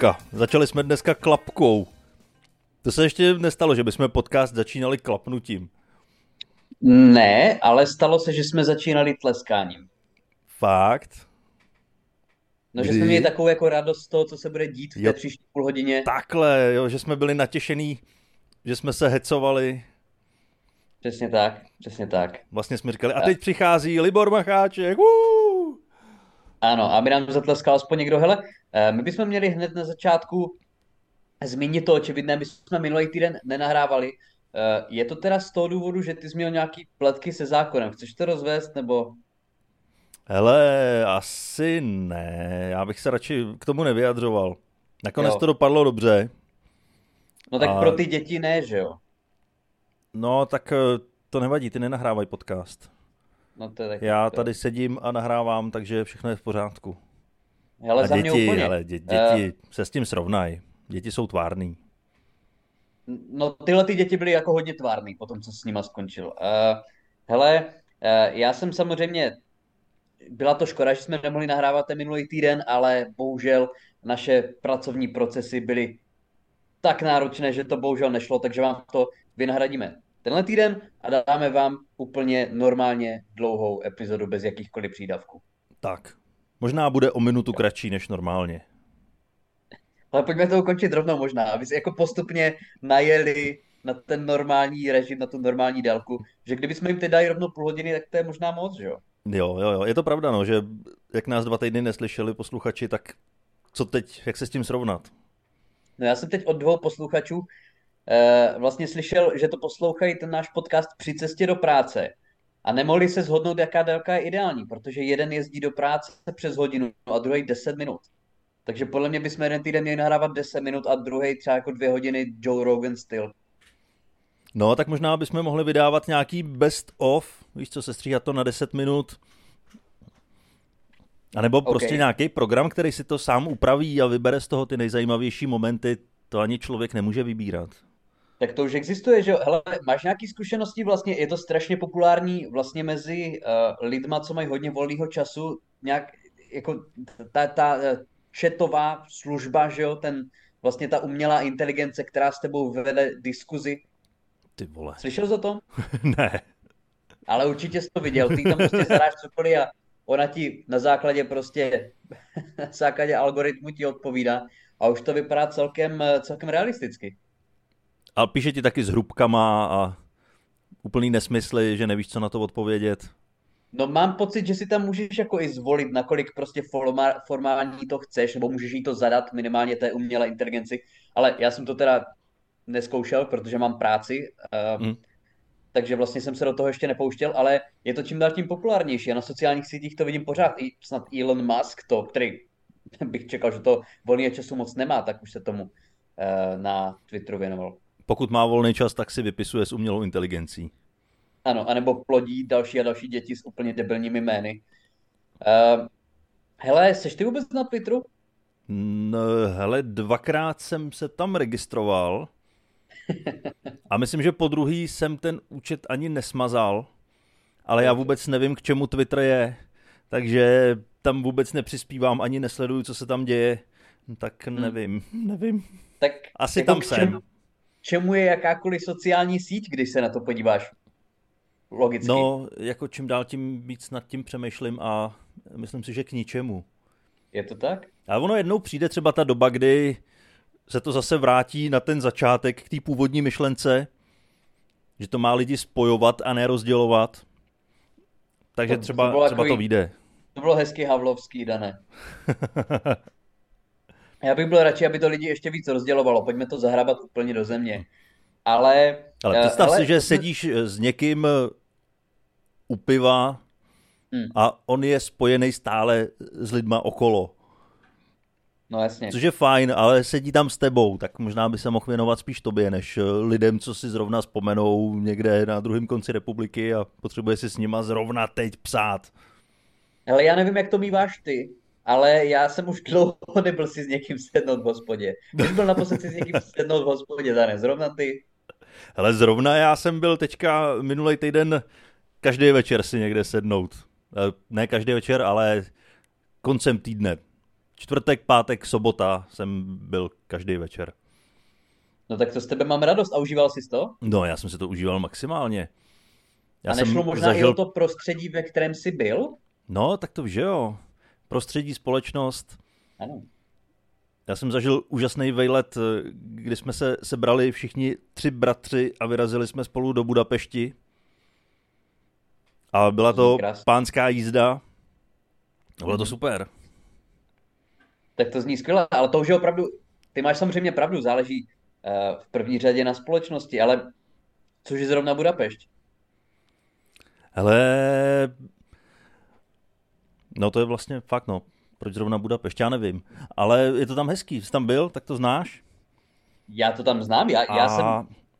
Klapka. Začali jsme dneska klapkou. To se ještě nestalo, že bychom podcast začínali klapnutím. Ne, ale stalo se, že jsme začínali tleskáním. Fakt? No, že Kdy? jsme měli takovou jako radost z toho, co se bude dít v té Jo. příští půl hodině. Takhle, jo, že jsme byli natěšený, že jsme se hecovali. Přesně tak, přesně tak. Vlastně jsme říkali, a teď přichází Libor Macháček. Uuu! Ano, aby nám zatleskal aspoň někdo. Hele, eh, my bychom měli hned na začátku zmínit to očividné, my jsme minulý týden nenahrávali. Eh, Je to teda z toho důvodu, že ty jsi měl nějaký pletky se zákonem. Chceš to rozvést, nebo... Hele, asi ne, já bych se radši k tomu nevyjadřoval. Nakonec Jo. to dopadlo dobře. No tak A- pro ty děti ne, že jo? No, tak eh, to nevadí, ty nenahrávaj podcast. No to je taky Já tady sedím a nahrávám, takže všechno je v pořádku. Hele, a za mě děti, úplně. ale dě, Eh, děti se s tím srovnají. Děti jsou tvárný. No tyhle ty děti byly jako hodně tvárný po tom, co s nima skončil. Uh, hele, uh, já jsem samozřejmě, byla to škoda, že jsme nemohli nahrávat ten minulý týden, ale bohužel naše pracovní procesy byly tak náročné, že to bohužel nešlo, takže vám to vynahradíme tenhle týden a dáme vám úplně normálně dlouhou epizodu bez jakýchkoliv přídavků. Tak, možná bude o minutu kratší než normálně. Ale pojďme to ukončit rovnou možná, aby si jako postupně najeli na ten normální režim, na tu normální délku, že kdybychom jim teď dali rovnou půl hodiny, tak to je možná moc, že jo? Jo, jo, jo, je to pravda, no, že jak nás dva týdny neslyšeli posluchači, tak co teď, jak se s tím srovnat? No já jsem teď od dvou posluchačů vlastně slyšel, že to poslouchají ten náš podcast při cestě do práce a nemohli se shodnout, jaká délka je ideální, protože jeden jezdí do práce přes hodinu a druhý 10 minut. Takže podle mě bychom jeden týden měli nahrávat 10 minut a druhý třeba jako dvě hodiny Joe Rogan styl. No, tak možná bychom mohli vydávat nějaký best of, víš co, sestříhat to na 10 minut. A nebo prostě OK. nějaký program, který si to sám upraví a vybere z toho ty nejzajímavější momenty, to ani člověk nemůže vybírat. Tak to už existuje, že jo? Hele, máš nějaké zkušenosti vlastně, je to strašně populární vlastně mezi uh, lidma, co mají hodně volného času, nějak jako ta, ta uh, chatová služba, že jo, ten vlastně ta umělá inteligence, která s tebou vede diskuzi. Ty vole. Slyšel jsi o tom? ne. Ale určitě jsi to viděl, ty tam prostě zadáš cokoliv a ona ti na základě prostě, na základě algoritmu ti odpovídá a už to vypadá celkem, eh, celkem realisticky. A píše ti taky s hrubkama a úplný nesmysly, že nevíš, co na to odpovědět. No mám pocit, že si tam můžeš jako i zvolit, nakolik prostě forma- formální to chceš, nebo můžeš jí to zadat minimálně té umělé inteligenci, ale já jsem to teda neskoušel, protože mám práci, uh, Mm. takže vlastně jsem se do toho ještě nepouštěl, ale je to čím dál tím populárnější a na sociálních sítích to vidím pořád. I snad Elon Musk, to, který bych čekal, že to volného času moc nemá, tak už se tomu uh, na Twitteru věnoval. Pokud má volný čas, tak si vypisuje s umělou inteligencí. Ano, anebo plodí další a další děti s úplně debilními jmény. Uh, hele, seš ty vůbec na Twitteru? No, hele, dvakrát jsem se tam registroval a myslím, že po druhý jsem ten účet ani nesmazal, ale já vůbec nevím, k čemu Twitter je, takže tam vůbec nepřispívám, ani nesleduju, co se tam děje, tak nevím, nevím. Tak Asi jako tam k jsem. Čemu, je jakákoliv sociální síť, když se na to podíváš? Logicky. No, jako čím dál tím víc nad tím přemýšlím a myslím si, že k ničemu. Je to tak? Ale ono jednou přijde třeba ta doba, kdy se to zase vrátí na ten začátek k té původní myšlence, že to má lidi spojovat a ne rozdělovat. Takže To- to třeba, bylo třeba to takový- vyjde. To bylo hezky havlovský, Dané. Já bych byl radši, aby to lidi ještě víc rozdělovalo. Pojďme to zahrabat úplně do země. Ale... Ale eh, představ hele, si, že sedíš s někým u piva Hmm. a on je spojený stále s lidma okolo. No jasně. Což je fajn, ale sedí tam s tebou, tak možná by se mohl věnovat spíš tobě, než eh, lidem, co si zrovna vzpomenou někde na druhém konci republiky a potřebuje si s nima zrovna teď psát. Hele, já nevím, jak to míváš ty, ale já jsem už dlouho nebyl si s někým sednout v hospodě. Když byl naposled si s někým sednout v hospodě, Dané, zrovna ty. Ale zrovna já jsem byl teďka minulý týden každý večer si někde sednout. Eh, Ne každý večer, ale koncem týdne. čtvrtek, pátek, sobota jsem byl každý večer. No tak to s tebe mám radost. A užíval jsi to? No, já jsem si to užíval maximálně. Já a nešlo možná zažil... i o to prostředí, ve kterém jsi byl? No, tak to že jo. Prostředí, společnost. Ano. Já jsem zažil úžasný vejlet, kdy jsme se sebrali všichni tři bratři a vyrazili jsme spolu do Budapešti. A byla to Krásný. pánská jízda. Bylo to mhm. super. Tak to zní skvěle, ale to už je opravdu, ty máš samozřejmě pravdu, záleží uh, v první řadě na společnosti, ale což je zrovna Budapešť? Hele, no to je vlastně fakt, no. Proč zrovna Budapešť, já nevím. Ale je to tam hezký, jsi tam byl, tak to znáš? Já to tam znám, já, a... já jsem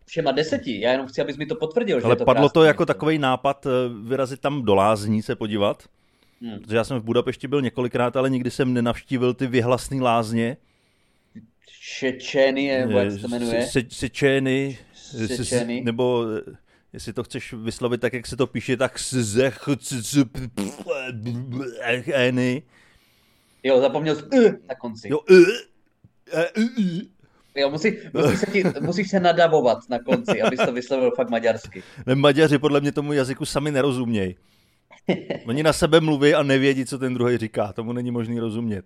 všema deseti, já jenom chci, abys mi to potvrdil. Ale že to padlo to jako takový nápad eh, vyrazit tam do Lázní se podívat. Hmm. Protože já jsem v Budapešti byl několikrát, ale nikdy jsem nenavštívil ty vyhlasné lázně. Šečeny, nebo jak se jmenuje? Sečeny. Nebo eh, jestli to chceš vyslovit tak, jak se to píše, tak Eny. Jo, zapomněl jsi na konci. Jo, Jo, musí, musí se ti, musíš se nadavovat na konci, abys to vyslovil fakt maďarsky. Ne, Maďaři podle mě tomu jazyku sami nerozumějí. Oni na sebe mluví a nevědí, co ten druhý říká. Tomu není možný rozumět.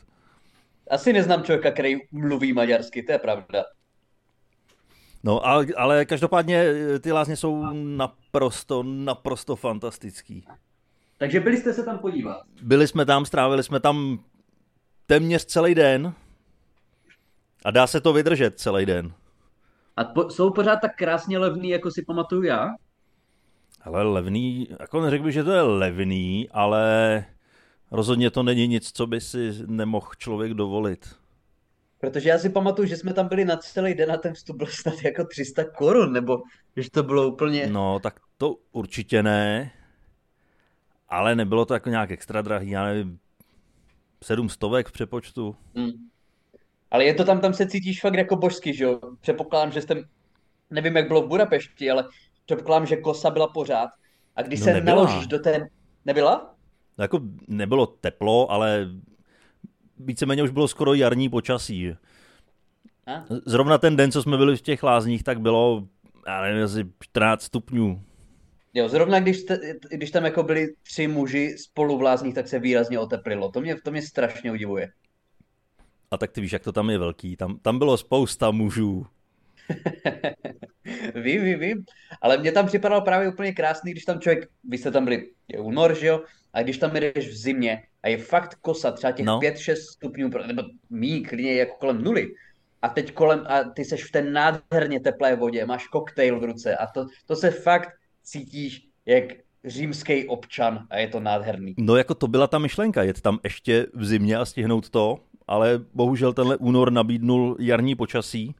Asi neznám člověka, který mluví maďarsky, to je pravda. No, ale, ale každopádně eh, ty lázně jsou naprosto, naprosto fantastický. Takže byli jste se tam podívat? Byli jsme tam, strávili jsme tam téměř celý den. A dá se to vydržet celý den. A po, jsou pořád tak krásně levný, jako si pamatuju já? Ale levný, jako neřekl bych, že to je levný, ale rozhodně to není nic, co by si nemohl člověk dovolit. Protože já si pamatuju, že jsme tam byli na celý den a ten vstup byl snad jako 300 korun, nebo že to bylo úplně... No, tak to určitě ne, ale nebylo to jako nějak extra drahý, já nevím, sedm stovek v přepočtu. Hmm. Ale je to tam, tam se cítíš fakt jako božsky, že jo? Předpokládám, že jste, nevím, jak bylo v Budapešti, ale předpokládám, že kosa byla pořád. A když no se nebyla. naložíš do té... Nebyla? Jako nebylo teplo, ale víceméně už bylo skoro jarní počasí. Zrovna ten den, co jsme byli v těch lázních, tak bylo, já nevím, asi 14 stupňů. Jo, zrovna když, te, když tam jako byli tři muži spolu v lázních, tak se výrazně oteplilo. To mě, to mě strašně udivuje. A tak ty víš, jak to tam je velký. Tam, tam bylo spousta mužů. vím, vím, vím. Ale mě tam připadalo právě úplně krásný, když tam člověk, vy jste tam byli, je únor, že jo? A když tam jdeš v zimě a je fakt kosa, třeba těch no. 5-6 stupňů, nebo mý, klidně jako kolem nuly. A teď kolem, a ty seš v té nádherně teplé vodě, máš koktejl v ruce a to, to se fakt cítíš jak římský občan a je to nádherný. No jako to byla ta myšlenka, jet tam ještě v zimě a stihnout to, ale bohužel tenhle únor nabídnul jarní počasí,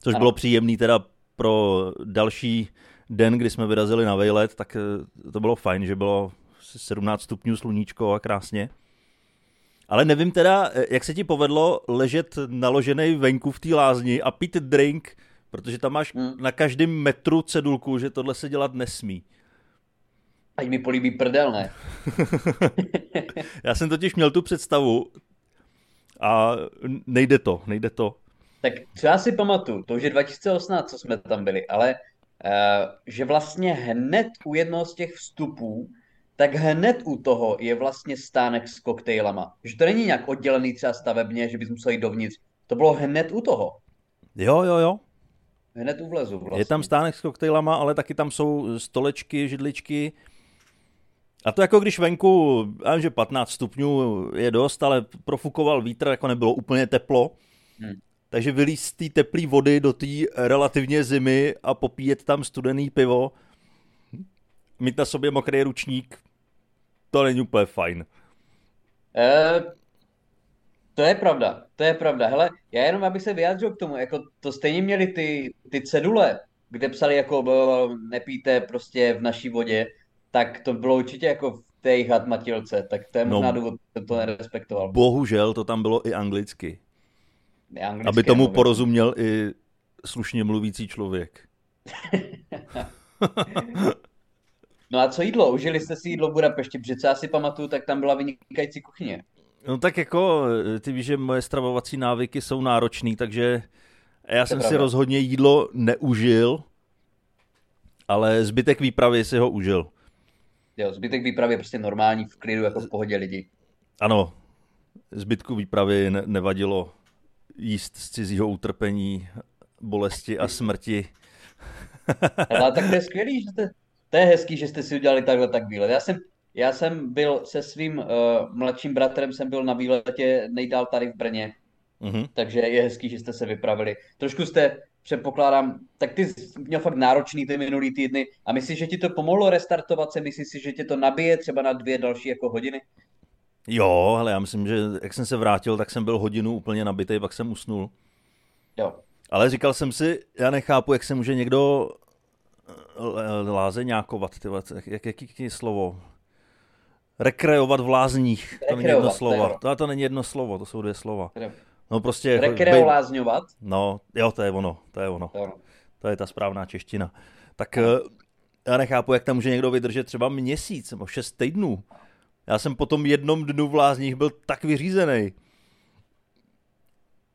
což ano. bylo příjemný teda pro další den, kdy jsme vyrazili na vejlet, tak eh, to bylo fajn, že bylo 17 stupňů sluníčko a krásně. Ale nevím teda, eh, jak se ti povedlo ležet naložený venku v té lázni a pít drink, protože tam máš hmm. na každém metru cedulku, že tohle se dělat nesmí. Ať mi políbí prdel, ne? Já jsem totiž měl tu představu a nejde to, nejde to. Tak co já si pamatuju, to už je 2018, co jsme tam byli, ale uh, že vlastně hned u jednoho z těch vstupů tak hned u toho je vlastně stánek s koktejlama. Že to není nějak oddělený třeba stavebně, že bys musel jít dovnitř. To bylo hned u toho. Jo, jo, jo. Hned u vlezu vlastně. Je tam stánek s koktejlama, ale taky tam jsou stolečky, židličky. A to jako když venku, já vím, že 15 stupňů je dost, ale profukoval vítr, jako nebylo úplně teplo. Hmm. Takže vylíst z té teplé vody do té relativně zimy a popíjet tam studený pivo, mít na sobě mokrý ručník, to není úplně fajn. E, to je pravda, to je pravda. Hele, já jenom abych se vyjádřil k tomu, jako to stejně měli ty, ty cedule, kde psali jako nepíte prostě v naší vodě, tak to bylo určitě jako v té jejich tak to je možná no, důvod, že to nerespektoval. Bohužel to tam bylo i anglicky. Aby tomu mluvím. porozuměl i slušně mluvící člověk. No a co jídlo? Užili jste si jídlo v Budapešti? Protože co já si pamatuju, tak tam byla vynikající kuchyně. No tak jako, ty víš, že moje stravovací návyky jsou náročný, takže já jsem si rozhodně jídlo neužil, ale zbytek výpravy si ho užil. Jo, zbytek výpravy je prostě normální, v klidu, jako v pohodě lidi. Ano, zbytku výpravy ne- nevadilo jíst z cizího utrpení, bolesti a smrti. Ale tak to je skvělý, že to, to je hezký, že jste si udělali takhle tak výlet. Já jsem, já jsem byl se svým uh, mladším bratrem, jsem byl na výletě nejdál tady v Brně, mm-hmm. takže je hezký, že jste se vypravili. Trošku jste, předpokládám, tak ty měl fakt náročný ty minulý týdny a myslíš, že ti to pomohlo restartovat se? Myslíš si, že tě to nabije třeba na dvě další jako hodiny? Jo, ale já myslím, že jak jsem se vrátil, tak jsem byl hodinu úplně nabitý, pak jsem usnul. Jo. Ale říkal jsem si, já nechápu, jak se může někdo lázeňákovat, ty, jak, jaký je slovo? Rekreovat v lázních. To není jedno slovo. To, to není jedno slovo, to jsou dvě slova. No prostě... Rekreolázňovat? No, jo, to je ono, to je ono. To je ta správná čeština. Tak eh, já nechápu, jak tam může někdo vydržet třeba měsíc nebo šest týdnů. Já jsem po tom jednom dnu v lázních byl tak vyřízený.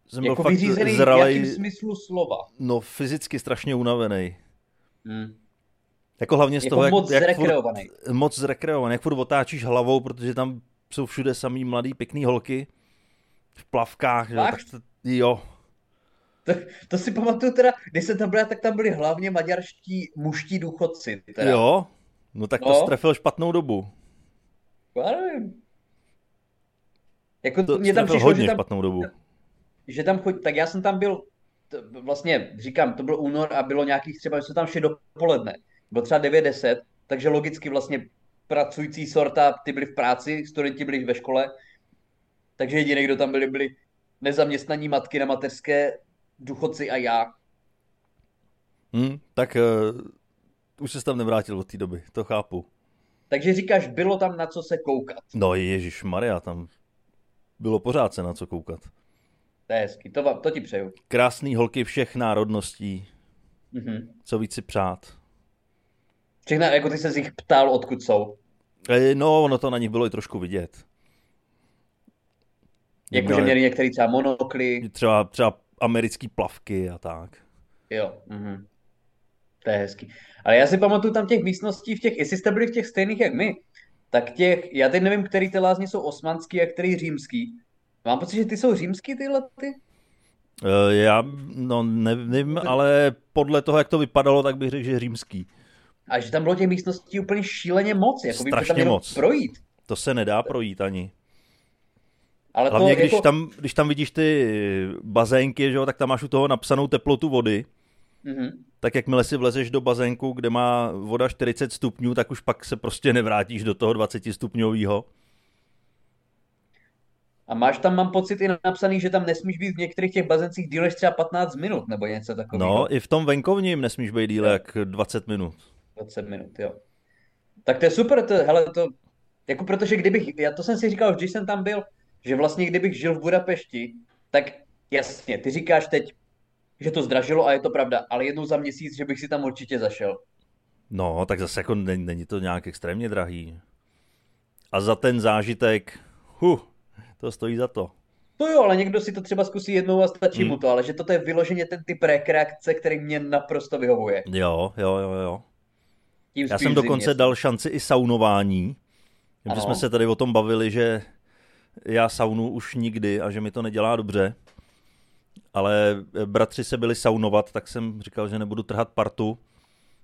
Jsem jako byl vyřízený fakt zralej, v jakém smyslu slova? No, fyzicky strašně unavený. Hmm. Jako hlavně z jako toho, moc jak, zrekreovaný. Furt, moc zrekreovaný, jak furt otáčíš hlavou, protože tam jsou všude samý mladý, pěkný holky v plavkách, že? tak to, jo. To, to si pamatuju teda, když jsem tam byl, tak tam byli hlavně maďarští muští důchodci. Teda. Jo, no tak no. to strefil špatnou dobu. Já nevím. Jako to mě tam přišlo, hodně že tam, špatnou dobu. Že tam chodí, tak já jsem tam byl, to, vlastně říkám, to byl únor a bylo nějakých třeba, že jsme tam šli dopoledne. Bylo třeba 9-10, takže logicky vlastně pracující sorta, ty byli v práci, studenti byli ve škole, takže jediný, kdo tam byli, byli nezaměstnaní matky na mateřské, důchodci a já. Hmm, tak uh, už se tam nevrátil od té doby, to chápu. Takže říkáš, bylo tam na co se koukat. No Ježíš Maria, tam bylo pořád se na co koukat. To je hezký, to, to ti přeju. Krásný holky všech národností. Mm-hmm. Co víc si přát. Všechno, jako ty se z nich ptal, odkud jsou. E, no, ono to na nich bylo i trošku vidět. Jakože měli některý třeba monokly. Třeba, třeba americký plavky a tak. Jo, mm-hmm. To je hezký. Ale já si pamatuju tam těch místností v těch, jestli jste byli v těch stejných jak my, tak těch, já teď nevím, který ty lázně jsou osmanský a který římský. Mám pocit, že ty jsou římský tyhle ty? Uh, já, no nevím, ale podle toho, jak to vypadalo, tak bych řekl, že římský. A že tam bylo těch místností úplně šíleně moc, jako Strašně by tam moc. projít. To se nedá projít ani. Ale Hlavně, to, když, jako... tam, když tam vidíš ty bazénky, že jo, tak tam máš u toho napsanou teplotu vody. Mm-hmm. Tak jakmile si vlezeš do bazénku, kde má voda 40 stupňů, tak už pak se prostě nevrátíš do toho 20 stupňového. A máš tam, mám pocit, i napsaný, že tam nesmíš být v některých těch bazéncích díl než třeba 15 minut, nebo něco takového. No, i v tom venkovním nesmíš být díle jak 20 minut. 20 minut, jo. Tak to je super, to, hele, to, jako protože kdybych, já to jsem si říkal, když jsem tam byl, že vlastně kdybych žil v Budapešti, tak jasně, ty říkáš teď, že to zdražilo a je to pravda, ale jednou za měsíc, že bych si tam určitě zašel. No, tak zase jako není, není to nějak extrémně drahý. A za ten zážitek, hu, to stojí za to. To jo, ale někdo si to třeba zkusí jednou a stačí hmm. mu to, ale že toto je vyloženě ten typ rekreace, který mě naprosto vyhovuje. Jo, jo, jo, jo. Tím Já jsem dokonce dal šanci i saunování. Že jsme se tady o tom bavili, že já saunu už nikdy a že mi to nedělá dobře. Ale bratři se byli saunovat, tak jsem říkal, že nebudu trhat partu.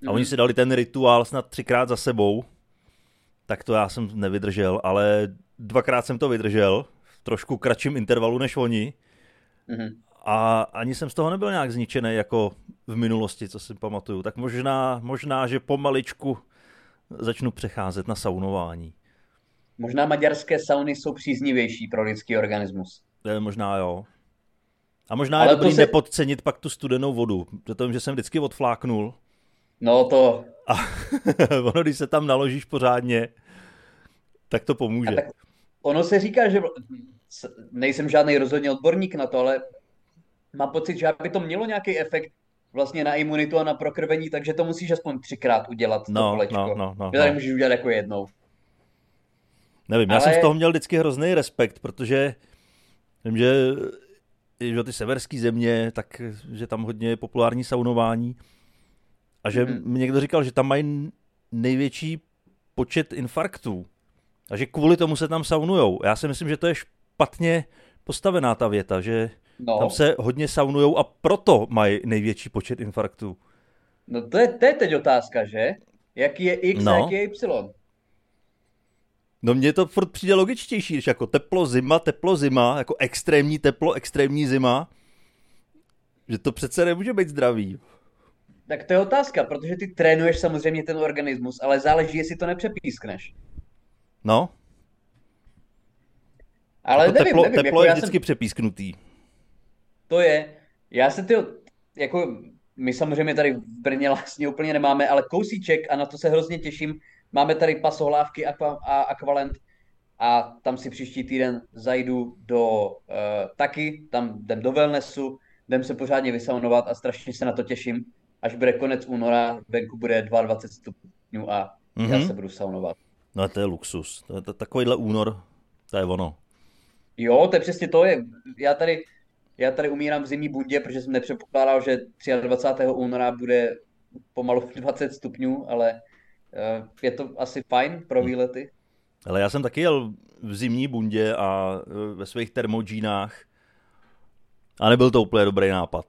A mm. oni si dali ten rituál snad třikrát za sebou. Tak to já jsem nevydržel, ale dvakrát jsem to vydržel. V trošku kratším intervalu než oni. Mm. A ani jsem z toho nebyl nějak zničený jako v minulosti, co si pamatuju. Tak možná, možná, že pomaličku začnu přecházet na saunování. Možná maďarské sauny jsou příznivější pro lidský organismus. Je, možná jo. A možná Ale je dobrý se... nepodcenit pak tu studenou vodu, protože jsem vždycky odfláknul. No to... A ono, když se tam naložíš pořádně, tak to pomůže. tak ono se říká, že nejsem žádný rozhodně odborník na to, ale mám pocit, že aby to mělo nějaký efekt vlastně na imunitu a na prokrvení, takže to musíš aspoň třikrát udělat, no, to kolečko. No, no, no, no. můžeš udělat jako jednou. Nevím, já Ale- jsem z toho měl vždycky hrozný respekt, protože vím, že, že ty severské země, tak že tam hodně je populární saunování a že Mhm. mi někdo říkal, že tam mají největší počet infarktů a že kvůli tomu se tam saunujou. Já si myslím, že to je špatně postavená ta věta, že No, tam se hodně saunujou a proto mají největší počet infarktů. no to, je, to je teď otázka, že? Jaký je X No. a jaký je Y? No mně to furt přijde logičtější, když jako teplo, zima, teplo, zima, jako extrémní teplo, extrémní zima, že to přece nemůže být zdravý. Tak to je otázka, protože ty trénuješ samozřejmě ten organismus, ale záleží, jestli to nepřepískneš. No, Ale jako nevím, teplo, nevím, teplo jako je vždycky jsem, přepísknutý. to je, já se ty, jako my samozřejmě tady v Brně vlastně úplně nemáme, ale kousíček a na to se hrozně těším. Máme tady pasohlávky aqua, a Aqualent a tam si příští týden zajdu do uh, taky, tam jdem do wellnessu, jdem se pořádně vysaunovat a strašně se na to těším. Až bude konec února, venku bude 22 stupňů a já Mhm. se budu saunovat. No to je luxus. To je to, takovýhle únor, to je ono. Jo, to je přesně to. Je. Já tady, já tady umírám v zimní bundě, protože jsem nepředpokládal, že 23. února bude pomalu 20 stupňů, ale je to asi fajn pro výlety. Ale já jsem taky jel v zimní bundě a e, ve svých termodžínách a nebyl to úplně dobrý nápad.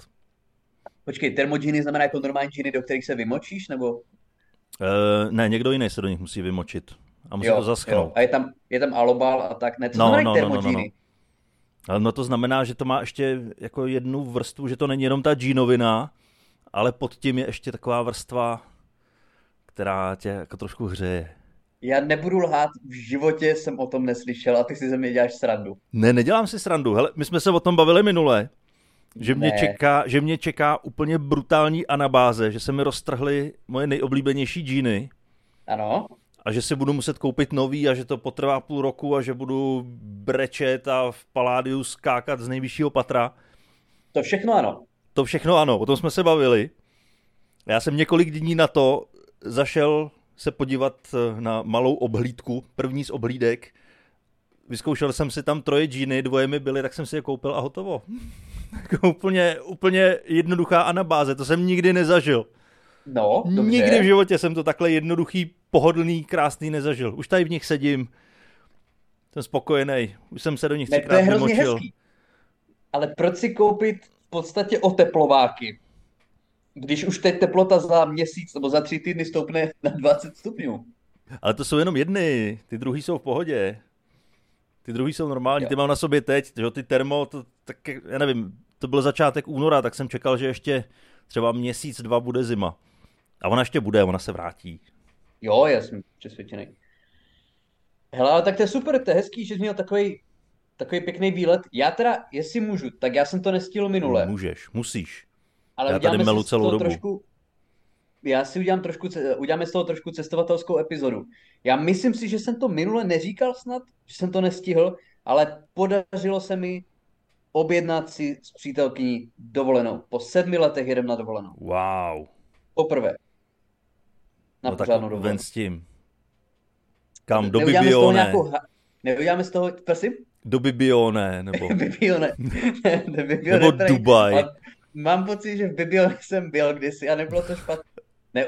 Počkej, termodžíny znamená jako normální džíny, do kterých se vymočíš, nebo? E, ne, někdo jiný se do nich musí vymočit a musí to zaschnout. A je tam, je tam alobal a tak, ne? Co No, znamená no, no, no, no, termodžíny? Ale no to znamená, že to má ještě jako jednu vrstvu, že to není jenom ta džínovina, ale pod tím je ještě taková vrstva, která tě jako trošku hřeje. Já nebudu lhát, v životě jsem o tom neslyšel a ty si ze mě děláš srandu. Ne, nedělám si srandu. Hele, my jsme se o tom bavili minule, že mě, Ne. čeká, že mě čeká úplně brutální anabáze, že se mi roztrhly moje nejoblíbenější džíny Ano? a že si budu muset koupit nový a že to potrvá půl roku a že budu brečet a v paládiu skákat z nejvyššího patra. To všechno ano. To všechno ano, o tom jsme se bavili. Já jsem několik dní na to zašel se podívat eh, na malou obhlídku, první z obhlídek. Vyzkoušel jsem si tam troje džíny, dvoje mi byly, tak jsem si je koupil a hotovo. Jako úplně, úplně jednoduchá anabáze, to jsem nikdy nezažil. No, dobře. Nikdy v životě jsem to takhle jednoduchý, pohodlný, krásný nezažil. Už tady v nich sedím. Jsem spokojený. Už jsem se do nich Ne, to třikrát je hrozně hezký. Ale proč si koupit v podstatě oteplováky, když už teď teplota za měsíc nebo za tři týdny stoupne na 20 stupňů? Ale to jsou jenom jedny, ty druhý jsou v pohodě. Ty druhý jsou normální, Jo. ty mám na sobě teď, že jo, ty termo, to, tak já nevím, to byl začátek února, tak jsem čekal, že ještě třeba měsíc, dva bude zima. A ona ještě bude, ona se vrátí. Jo, já jsem přesvědčený. Hele, ale tak to je super, to je hezký, že jsi měl takový, takový pěkný výlet. Já teda, jestli můžu, tak já jsem to nestihl minule, Můžeš, musíš. Ale já tady melu celou dobu. trošku, já si udělám trošku, uděláme z toho trošku cestovatelskou epizodu. Já myslím si, že jsem to minule neříkal snad, že jsem to nestihl, ale podařilo se mi objednat si s přítelkyní dovolenou. Po sedmi letech jedem na dovolenou. Wow. Poprvé. Na no pořádnou dovolenou. ven s tím. Kam, do Neuděláme z toho Bibione. nějakou... Neuděláme z toho, prosím? Do Bibione, nebo, Bibione. Ne, Bibione nebo tady- Dubaj. ale Mám pocit, že v Bibione jsem byl kdysi a nebylo to špatné. Ne,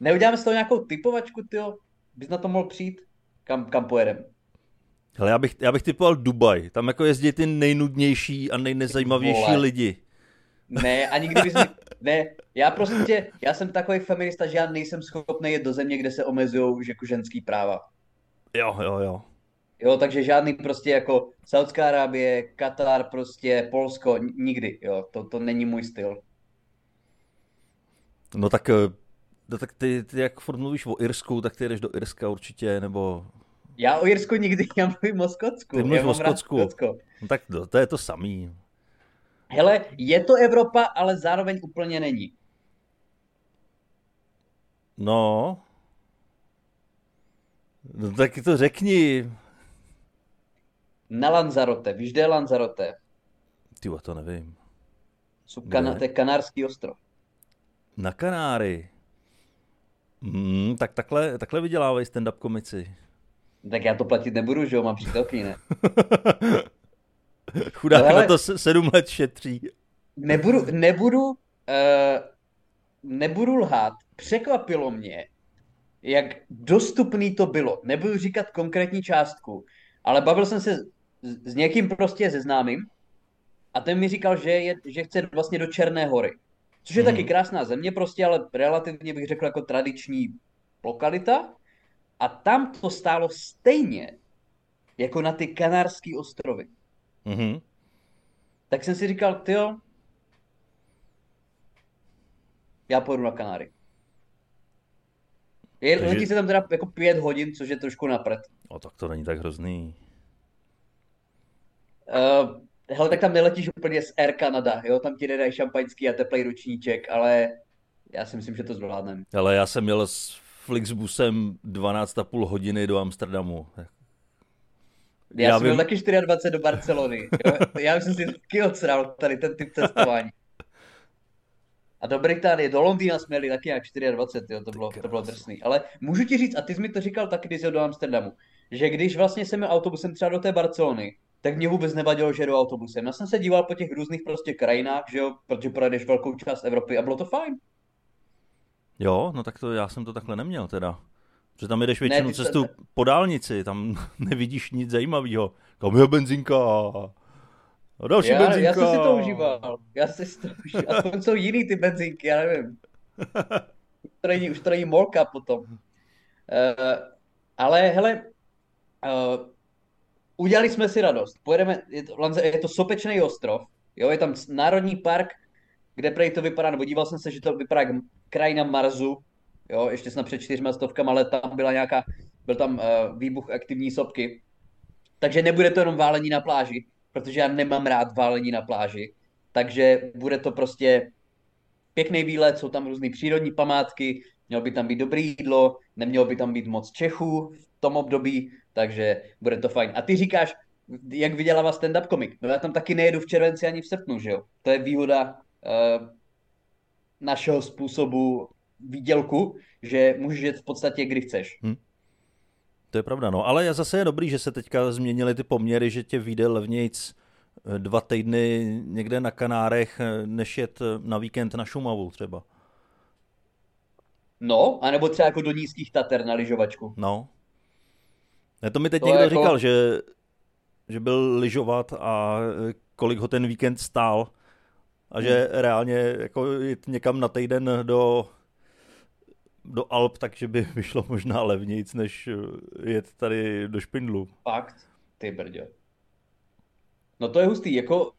neuděláme z toho nějakou typovačku, tyjo? Bys na to mohl přijít? Kam, kam pojedem? Hele, já bych, já bych typoval Dubaj. Tam jako jezdí ty nejnudnější a nejnezajímavější Vole. lidi. Ne, ani kdybys mi... Ne, já prostě, já jsem takový feminista, že já nejsem schopný jet do země, kde se omezují jako ženský práva. Jo, jo, jo. Jo, takže žádný prostě jako Saudská Arábie, Katar, prostě Polsko, nikdy, jo, to, to není můj styl. No tak, eh, no tak ty, ty jak furt mluvíš o Irsku, tak ty jdeš do Irska určitě, nebo... Já o Jirsku nikdy, já mluvím o Skotsku. Ty mluvíš o Skotsku. Skotsko. No tak to, to je to samý. Hele, je to Evropa, ale zároveň úplně není. No... No tak to řekni. Na Lanzarote, víš, kde je Lanzarote? Ty to nevím. Jsou kana, to je Kanárský ostrov. Na Kanáry. Hmm, tak takhle, takhle vydělávají stand-up komici. Tak já to platit nebudu, že jo, mám přítelky, ne? Chudák no, na to sedm let šetří. Nebudu, nebudu, uh, nebudu lhát. Překvapilo mě, jak dostupný to bylo. Nebudu říkat konkrétní částku, ale bavil jsem se s někým prostě ze známým a ten mi říkal, že, je, že chce vlastně do Černé hory. Což je hmm. taky krásná země prostě, ale relativně bych řekl jako tradiční lokalita. A tam to stálo stejně jako na ty Kanárské ostrovy. Hmm. Tak jsem si říkal, ty jo, já půjdu na Kanáry. Je, Takže... letí se tam teda jako pět hodin, což je trošku napřed. O, tak to není tak hrozný. Uh, hele, tak tam neletíš úplně z Air Canada, jo? Tam ti nedají šampaňský a teplý ručníček, ale já si myslím, že to zvládneme. Ale já jsem měl s Flixbusem 12,5 hodiny do Amsterdamu. Já, já jsem vím... měl taky 24 do Barcelony. Jo? Já jsem si taky odsral tady ten typ cestování. A do Británie, do Londýna jsme jeli taky jak 24, jo, to bylo, to bylo drsný. Ale můžu ti říct, a ty jsi mi to říkal taky, když jsi do Amsterdamu, že když vlastně jsem měl autobusem třeba do té Barcelony, tak mě vůbec nevadilo, že jedu autobusem. Já jsem se díval po těch různých prostě krajinách, že jo, protože projedeš velkou část Evropy a bylo to fajn. Jo, no tak to já jsem to takhle neměl teda. Že tam jedeš většinu ne, cestu se... po dálnici, tam nevidíš nic zajímavého. Kam je benzinka? A další já, benzinka. Já jsem si to užíval. Já si to užíval. Aspoň jsou jiný ty benzinky, já nevím. už, to není, už to není molka potom. Uh, ale hele, uh, udělali jsme si radost. Pojedeme, je to, je to Sopečný ostrov, jo, je tam národní park, kde prej to vypadá, nebo díval jsem se, že to vypadá jak krajina Marzu, jo, ještě snad před čtyřma stovkama ale tam byla nějaká, byl tam uh, výbuch aktivní sopky. Takže nebude to jenom válení na pláži, protože já nemám rád válení na pláži. Takže bude to prostě pěkný výlet, jsou tam různé přírodní památky, mělo by tam být dobré jídlo, nemělo by tam být moc Čechů v tom období, takže bude to fajn. A ty říkáš, jak vydělává stand-up komik. No já tam taky nejedu v červenci ani v srpnu, že jo? To je výhoda uh, našeho způsobu výdělku, že můžeš jet v podstatě kdy chceš. Hmm. To je pravda, no. Ale zase je dobrý, že se teďka změnily ty poměry, že tě vyjde levnějc eh, dva týdny někde na Kanárech, eh, než jet na víkend na Šumavu třeba. No, anebo třeba jako do nízkých Tater na lyžovačku. No. Ne, to mi teď to někdo jako... říkal, že, že byl lyžovat a eh, kolik ho ten víkend stál a že hmm. reálně jako jít někam na týden do, do Alp, takže by vyšlo možná levnějc, než jet tady do Špindlu. Fakt? Ty brďo. No to je hustý, jako...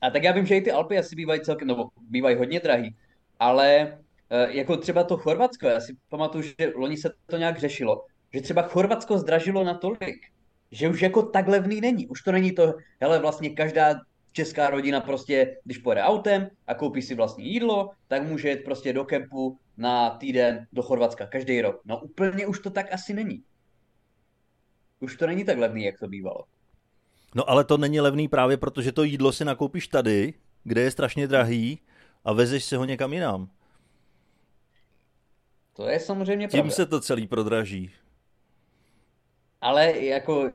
A tak já vím, že i ty Alpy asi bývají celkem, nebo bývají hodně drahý, ale eh, jako třeba to Chorvatsko, já si pamatuju, že loni se to nějak řešilo, že třeba Chorvatsko zdražilo natolik, že už jako tak levný není. Už to není to, hele, vlastně každá česká rodina prostě, když pojede autem a koupí si vlastní jídlo, tak může jet prostě do kempu na týden do Chorvatska každý rok. No úplně už to tak asi není. Už to není tak levný, jak to bývalo. No ale to není levný právě protože to jídlo si nakoupíš tady, kde je strašně drahý a vezeš si ho někam jinam. To je samozřejmě Tím pravda. se to celý prodraží. Ale jako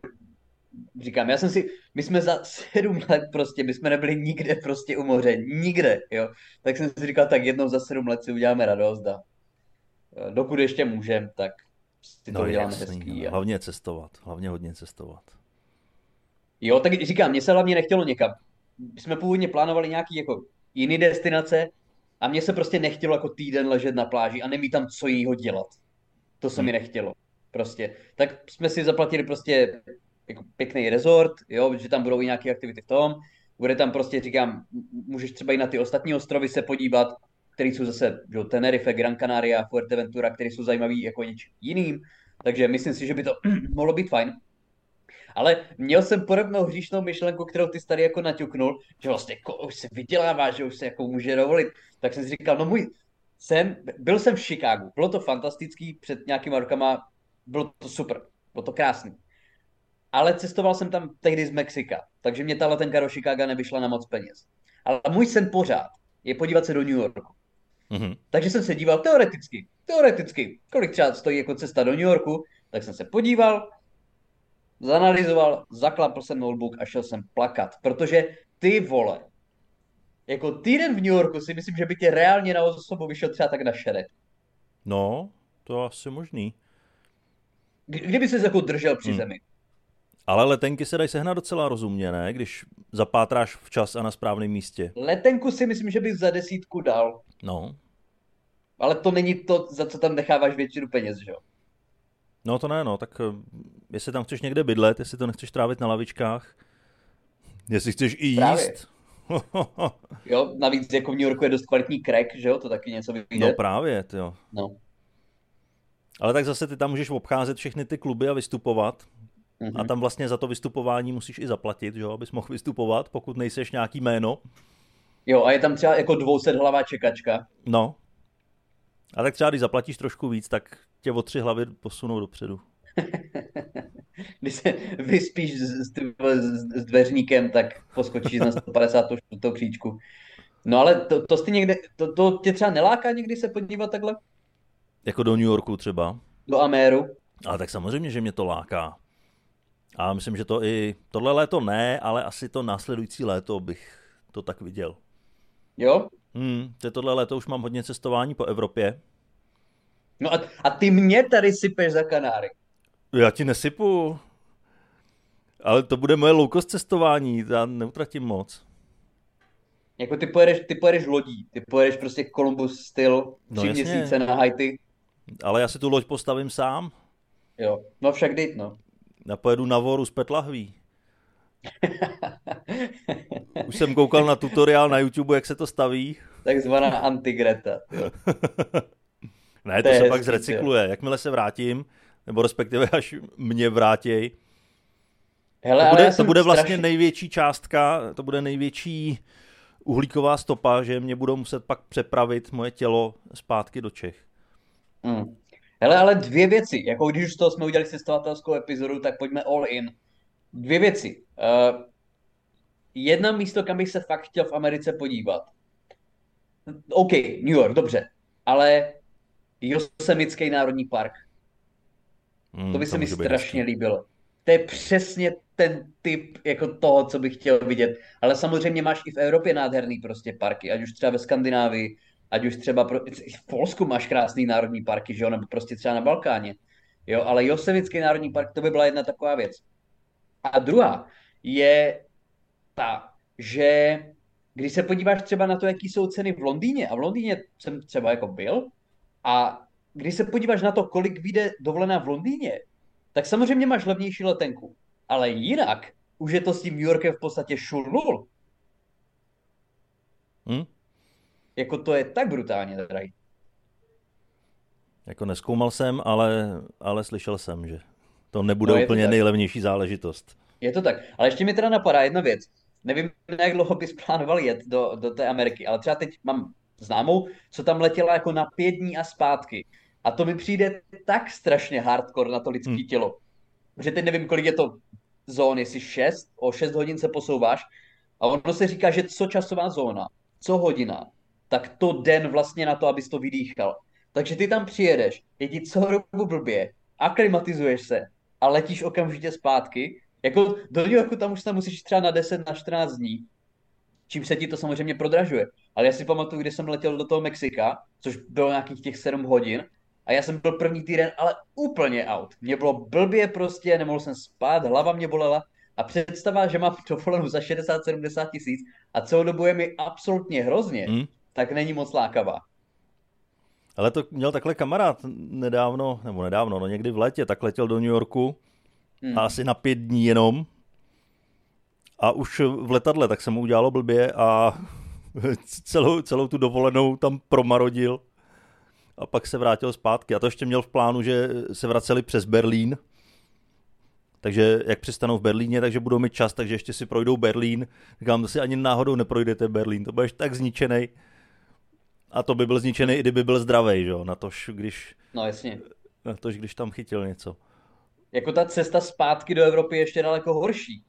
říkám, já jsem si, my jsme za sedm let prostě, my jsme nebyli nikde prostě u moře, nikde, jo. Tak jsem si říkal, tak jednou za sedm let si uděláme radost a e, dokud ještě můžem, tak si to no, uděláme jasný, hezký. No. Hlavně cestovat, hlavně hodně cestovat. Jo, tak říkám, mě se hlavně nechtělo někam. My jsme původně plánovali nějaký jako jiný destinace a mně se prostě nechtělo jako týden ležet na pláži a nemít tam co jiného dělat. To se hmm. mi nechtělo. Prostě. Tak jsme si zaplatili prostě jako pěkný resort, jo, že tam budou i nějaké aktivity v tom. Bude tam prostě, říkám, můžeš třeba i na ty ostatní ostrovy se podívat, které jsou zase jo, Tenerife, Gran Canaria, Fuerteventura, které jsou zajímavé jako něčím jiným. Takže myslím si, že by to mohlo být fajn. Ale měl jsem podobnou hříšnou myšlenku, kterou ty tady jako naťuknul, že vlastně jako už se vydělává, že už se jako může dovolit. Tak jsem si říkal, no můj, jsem, byl jsem v Chicagu, bylo to fantastický, před nějakýma rokama bylo to super, bylo to krásný ale cestoval jsem tam tehdy z Mexika, takže mě ta letenka do Chicaga nevyšla na moc peněz. Ale můj sen pořád je podívat se do New Yorku. Mm-hmm. Takže jsem se díval teoreticky, teoreticky, kolik třeba stojí jako cesta do New Yorku, tak jsem se podíval zanalizoval, zaklapl jsem notebook a šel jsem plakat, protože ty vole, jako týden v New Yorku si myslím, že by tě reálně na osobu vyšel třeba tak na šeret. No, to asi možný. Kdyby se jako držel při hmm. zemi. Ale letenky se dají sehnat docela rozumně, ne? Když zapátráš včas a na správném místě. Letenku si myslím, že bych za desítku dal. No. Ale to není to, za co tam necháváš většinu peněz, že jo? No to ne, no, tak eh, jestli tam chceš někde bydlet, jestli to nechceš trávit na lavičkách, jestli chceš i jíst. Právě. jo, navíc jako v New Yorku je dost kvalitní crack, že jo, to taky něco vyjde. No právě, jo. No. Ale tak zase ty tam můžeš obcházet všechny ty kluby a vystupovat. Mm-hmm. A mhm. tam vlastně za to vystupování musíš i zaplatit, že jo, abys mohl vystupovat, pokud nejseš nějaký jméno. Jo, a je tam třeba jako 200 hlavá čekačka. No. A tak třeba, když zaplatíš trošku víc, tak tě o tři hlavy posunou dopředu. když se vyspíš s, s, s dveřníkem, tak poskočíš na 154. kříčku. No ale to, to, jsi někde, to, to tě třeba neláká někdy se podívat takhle? Jako do New Yorku třeba? Do Améru? Ale tak samozřejmě, že mě to láká. A myslím, že to i tohle léto ne, ale asi to následující léto bych to tak viděl. Jo? Hmm, tohle léto už mám hodně cestování po Evropě. No a, a ty mě tady sypeš za Kanáry. Já ti nesypu. Ale to bude moje low cost cestování, já neutratím moc. Jako ty pojedeš, ty pojedeš lodí, ty pojedeš prostě Columbus styl, no tři no, měsíce na Haiti. Ale já si tu loď postavím sám. Jo, no však dejt, no. Já pojedu na voru z Petlahví. Už jsem koukal na tutoriál na YouTube, jak se to staví. Takzvaná antigreta. ne, to, to se pak zrecykluje. Jakmile se vrátím, nebo respektive až mě vrátěj, Hele, to bude, to bude vlastně strašně... největší částka, to bude největší uhlíková stopa, že mě budou muset pak přepravit moje tělo zpátky do Čech. Hmm. Hele, ale dvě věci. Jako když už z toho jsme udělali cestovatelskou epizodu, tak pojďme all in. Dvě věci. Uh, jedna místo, kam bych se fakt chtěl v Americe podívat. OK, New York, dobře. Ale Josemický národní park. Hmm, to by se mi strašně hezky. líbilo. To je přesně ten typ jako toho, co bych chtěl vidět. Ale samozřejmě máš i v Evropě nádherný prostě parky, ať už třeba ve Skandinávii, ať už třeba pro, v Polsku máš krásný národní parky, že jo, nebo prostě třeba na Balkáně. Jo, ale Josevický národní park, to by byla jedna taková věc. A druhá je ta, že když se podíváš třeba na to, jaký jsou ceny v Londýně, a v Londýně jsem třeba jako byl, a když se podíváš na to, kolik vyjde dovolená v Londýně, tak samozřejmě máš levnější letenku. Ale jinak už je to s tím New Yorkem v podstatě šurnul. Hmm? Jako to je tak brutálně drahý. Jako neskoumal jsem, ale, ale slyšel jsem, že to nebude no, úplně to nejlevnější záležitost. Je to tak. Ale ještě mi teda napadá jedna věc. Nevím, jak dlouho bys plánoval jet do, do té Ameriky, ale třeba teď mám známou, co tam letěla jako na pět dní a zpátky. A to mi přijde tak strašně hardcore na to lidské hmm. tělo. Že teď nevím, kolik je to zón, jestli 6, o 6 hodin se posouváš. A ono se říká, že co časová zóna, co hodina, tak to den vlastně na to, abys to vydýchal. Takže ty tam přijedeš, je ti co dobu blbě, aklimatizuješ se a letíš okamžitě zpátky. Jako do New Yorku tam už se musíš třeba na 10, na 14 dní, čím se ti to samozřejmě prodražuje. Ale já si pamatuju, když jsem letěl do toho Mexika, což bylo nějakých těch 7 hodin, a já jsem byl první týden, ale úplně out. Mě bylo blbě prostě, nemohl jsem spát, hlava mě bolela. A představa, že mám dovolenou za 60-70 tisíc a celou dobu je mi absolutně hrozně, hmm. Tak není moc lákavá. Ale to měl takhle kamarád nedávno, nebo nedávno, no někdy v létě, tak letěl do New Yorku hmm. a asi na pět dní jenom. A už v letadle, tak se mu udělalo blbě a celou, celou tu dovolenou tam promarodil a pak se vrátil zpátky. A to ještě měl v plánu, že se vraceli přes Berlín, takže jak přistanou v Berlíně, takže budou mít čas, takže ještě si projdou Berlín. Říkám, si ani náhodou neprojdete Berlín, to budeš tak zničený. A to by byl zničený, i kdyby byl zdravý, že? Na tož, když... No jasně. Na tož, když tam chytil něco. Jako ta cesta zpátky do Evropy je ještě daleko horší.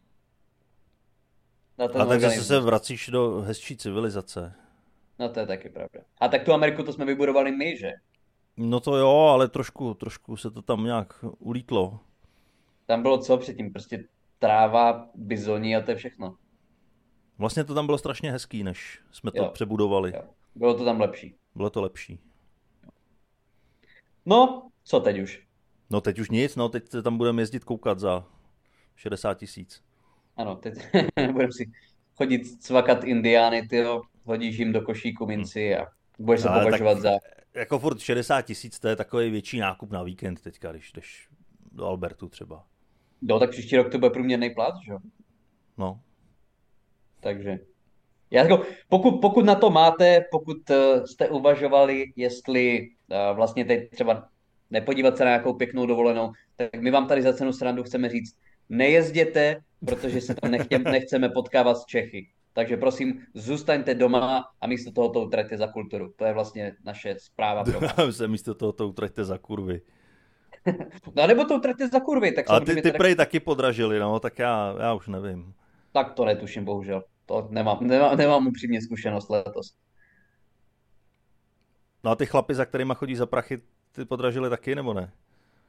A takže se vracíš do hezčí civilizace. No to je taky pravda. A tak tu Ameriku to jsme vybudovali my, že? No to jo, ale trošku, trošku se to tam nějak ulítlo. Tam bylo co předtím? Prostě tráva, bizoní a to je všechno. Vlastně to tam bylo strašně hezký, než jsme to jo. přebudovali. Jo. Bylo to tam lepší. Bylo to lepší. No, co teď už? No teď už nic, no teď tam budeme jezdit koukat za 60 tisíc. Ano, teď budeme si chodit cvakat indiány, ty hodíš jim do košíku minci a budeš se považovat za... Jako furt 60 tisíc, to je takový větší nákup na víkend teďka, když jdeš do Albertu třeba. No, tak příští rok to bude průměrný plat, že jo? No. Takže já jako, pokud, pokud na to máte, pokud uh, jste uvažovali, jestli uh, vlastně teď třeba nepodívat se na nějakou pěknou dovolenou, tak my vám tady za cenu srandu chceme říct, nejezděte, protože se tam nechtě, nechceme potkávat s Čechy. Takže prosím, zůstaňte doma a místo toho to utraťte za kulturu. To je vlastně naše zpráva pro vás. se místo toho to utraťte za kurvy. no nebo to utraťte za kurvy. Tak a ty, ty tady... prej taky podražili, no, tak já, já už nevím. Tak to netuším, bohužel. To nemám, nemám, nemám upřímně zkušenost letos. No a ty chlapy, za kterýma chodí za prachy, ty podražili taky, nebo ne?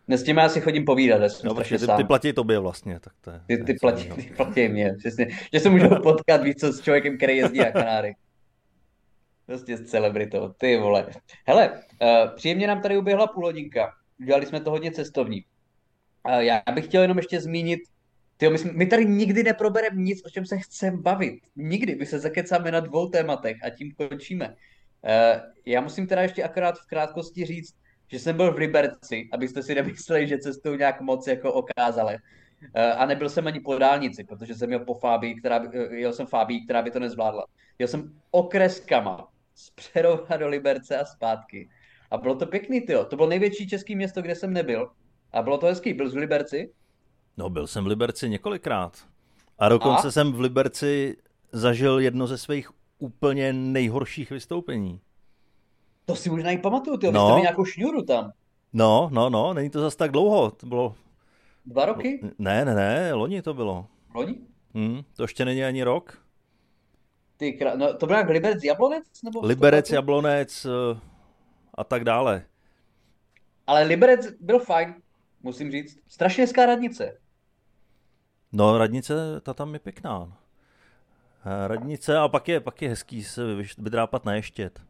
Ne, s tím já si chodím povídat. No, ty, ty platí tobě vlastně. Tak to je, ty, ty, platí, ty platí mě, přesně. Že se můžu potkat víc s člověkem, který jezdí na Kanáry. Prostě s celebritou, ty vole. Hele, uh, příjemně nám tady uběhla půl hodinka. Udělali jsme to hodně cestovní. Uh, já bych chtěl jenom ještě zmínit, tyjo, my, jsme, my tady nikdy neprobereme nic, o čem se chceme bavit. Nikdy. My se zakecáme na dvou tématech a tím končíme. Uh, já musím teda ještě akorát v krátkosti říct, že jsem byl v Liberci, abyste si nemysleli, že cestuju nějak moc jako okázale. Eh, a nebyl jsem ani po dálnici, protože jsem jel po Fábii, která by, eh, jel jsem Fábii, která by to nezvládla. Jel jsem okreskama z Přerova do Liberce a zpátky. A bylo to pěkný, tyjo. To bylo největší český město, kde jsem nebyl. A bylo to hezký. Byl v Liberci? No, byl jsem v Liberci několikrát. A dokonce a? jsem v Liberci zažil jedno ze svých úplně nejhorších vystoupení. To si možná i pamatuju, ty no. jste nějakou šňůru tam. No, no, no, není to zase tak dlouho, to bylo... Dva roky? Ne, ne, ne, loni to bylo. Loni? Hmm, to ještě není ani rok. Ty krá... no, to byl jak Liberec Jablonec? Nebo Liberec Jablonec uh, a tak dále. Ale Liberec byl fajn, musím říct. Strašně hezká radnice. No, radnice, ta tam je pěkná. Eh, radnice a pak je, pak je hezký se vydrápat na ještět.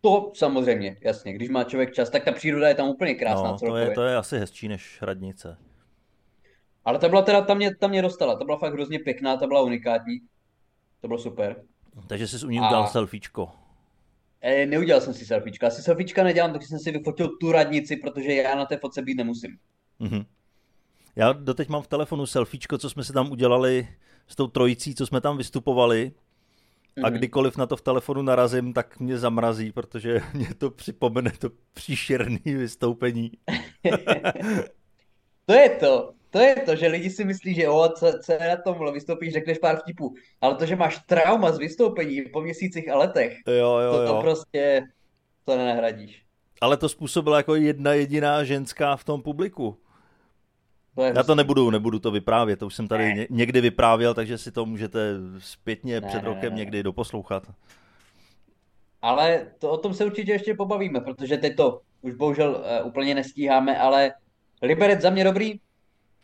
To samozřejmě, jasně. Když má člověk čas, tak ta příroda je tam úplně krásná. No, to, je, to je asi hezčí než Hradnice. Ale ta byla teda, tam mě, tam mě dostala. Ta byla fakt hrozně pěkná, ta byla unikátní. To bylo super. Takže jsi u ní udělal A... selfiečko. E, neudělal jsem si selfiečka. Asi selfiečka nedělám, takže jsem si vyfotil tu radnici, protože já na té fotce být nemusím. Mm-hmm. Já doteď mám v telefonu selfiečko, co jsme si tam udělali s tou trojicí, co jsme tam vystupovali a mhm. kdykoliv na to v telefonu narazím, tak mě zamrazí, protože mě to připomene to příšerné vystoupení. to je to. To je to, že lidi si myslí, že o, co, co je na tom, vystoupíš, řekneš pár vtipů, ale to, že máš trauma z vystoupení po měsících a letech, jo, jo, to, to jo. prostě to nenahradíš. Ale to způsobila jako jedna jediná ženská v tom publiku. To je Já to nebudu, nebudu to vyprávět, to už jsem tady ne. někdy vyprávěl, takže si to můžete zpětně ne, před rokem ne, ne. někdy doposlouchat. Ale to o tom se určitě ještě pobavíme, protože teď to už bohužel uh, úplně nestíháme, ale Liberec za mě dobrý,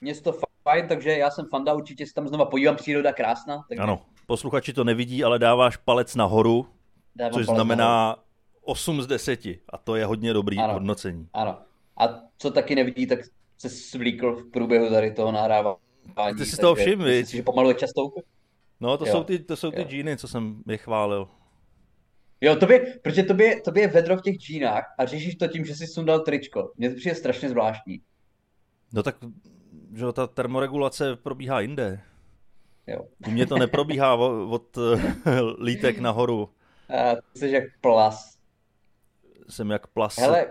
město fajn, takže já jsem fanda, určitě se tam znova podívám, příroda krásná. Takže... Ano, posluchači to nevidí, ale dáváš palec nahoru, Dávám což znamená nahoru. 8 z 10 a to je hodně dobrý ano, hodnocení. Ano, a co taky nevidí, tak se svlíkl v průběhu tady toho nahrávání. Ty si toho všim, Myslíš, že pomaluje častou? No, to jo, jsou ty, to jsou ty džíny, co jsem je chválil. Jo, tobě, protože tobě, tobě je vedro v těch džínách a řešíš to tím, že jsi sundal tričko. Mně to přijde strašně zvláštní. No tak, že ta termoregulace probíhá jinde. Jo. U mě to neprobíhá od, od lítek nahoru. A ty jsi jak plas. Jsem jak plas. Hele,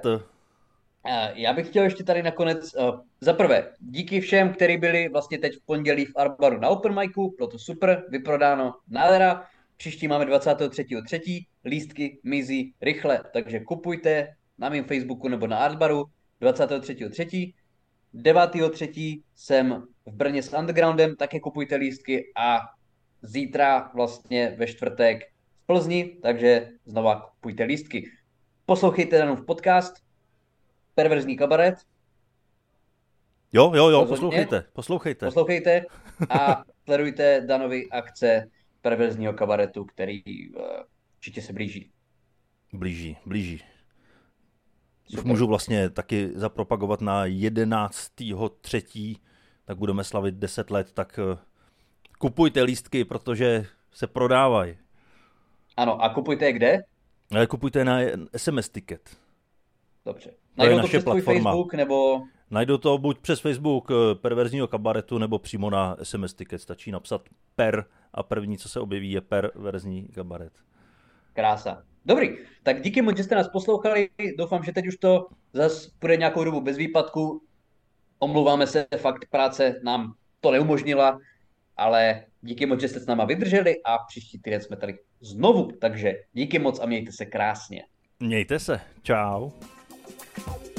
já bych chtěl ještě tady nakonec, uh, za prvé, díky všem, kteří byli vlastně teď v pondělí v Arbaru na Open Micu, bylo to super, vyprodáno, nádhera. Příští máme 23.3. lístky mizí rychle, takže kupujte na mém Facebooku nebo na Arbaru 23.3. 9.3. jsem v Brně s Undergroundem, také kupujte lístky a zítra vlastně ve čtvrtek v Plzni, takže znova kupujte lístky. Poslouchejte v podcast, perverzní kabaret. Jo, jo, jo, Rozhodně. poslouchejte, poslouchejte. Poslouchejte a sledujte Danovi akce perverzního kabaretu, který uh, určitě se blíží. Blíží, blíží. Už můžu vlastně taky zapropagovat na 11.3., tak budeme slavit 10 let, tak uh, kupujte lístky, protože se prodávají. Ano, a kupujte je kde? Ale kupujte na SMS Ticket. Dobře. Najdou to, to přes platforma. Facebook nebo... Najdou to buď přes Facebook eh, perverzního kabaretu, nebo přímo na SMS Ticket. Stačí napsat per a první, co se objeví, je perverzní kabaret. Krása. Dobrý, tak díky moc, že jste nás poslouchali. Doufám, že teď už to zase bude nějakou dobu bez výpadku. Omlouváme se, fakt práce nám to neumožnila, ale díky moc, že jste s náma vydrželi a příští týden jsme tady znovu. Takže díky moc a mějte se krásně. Mějte se. Čau. Bye.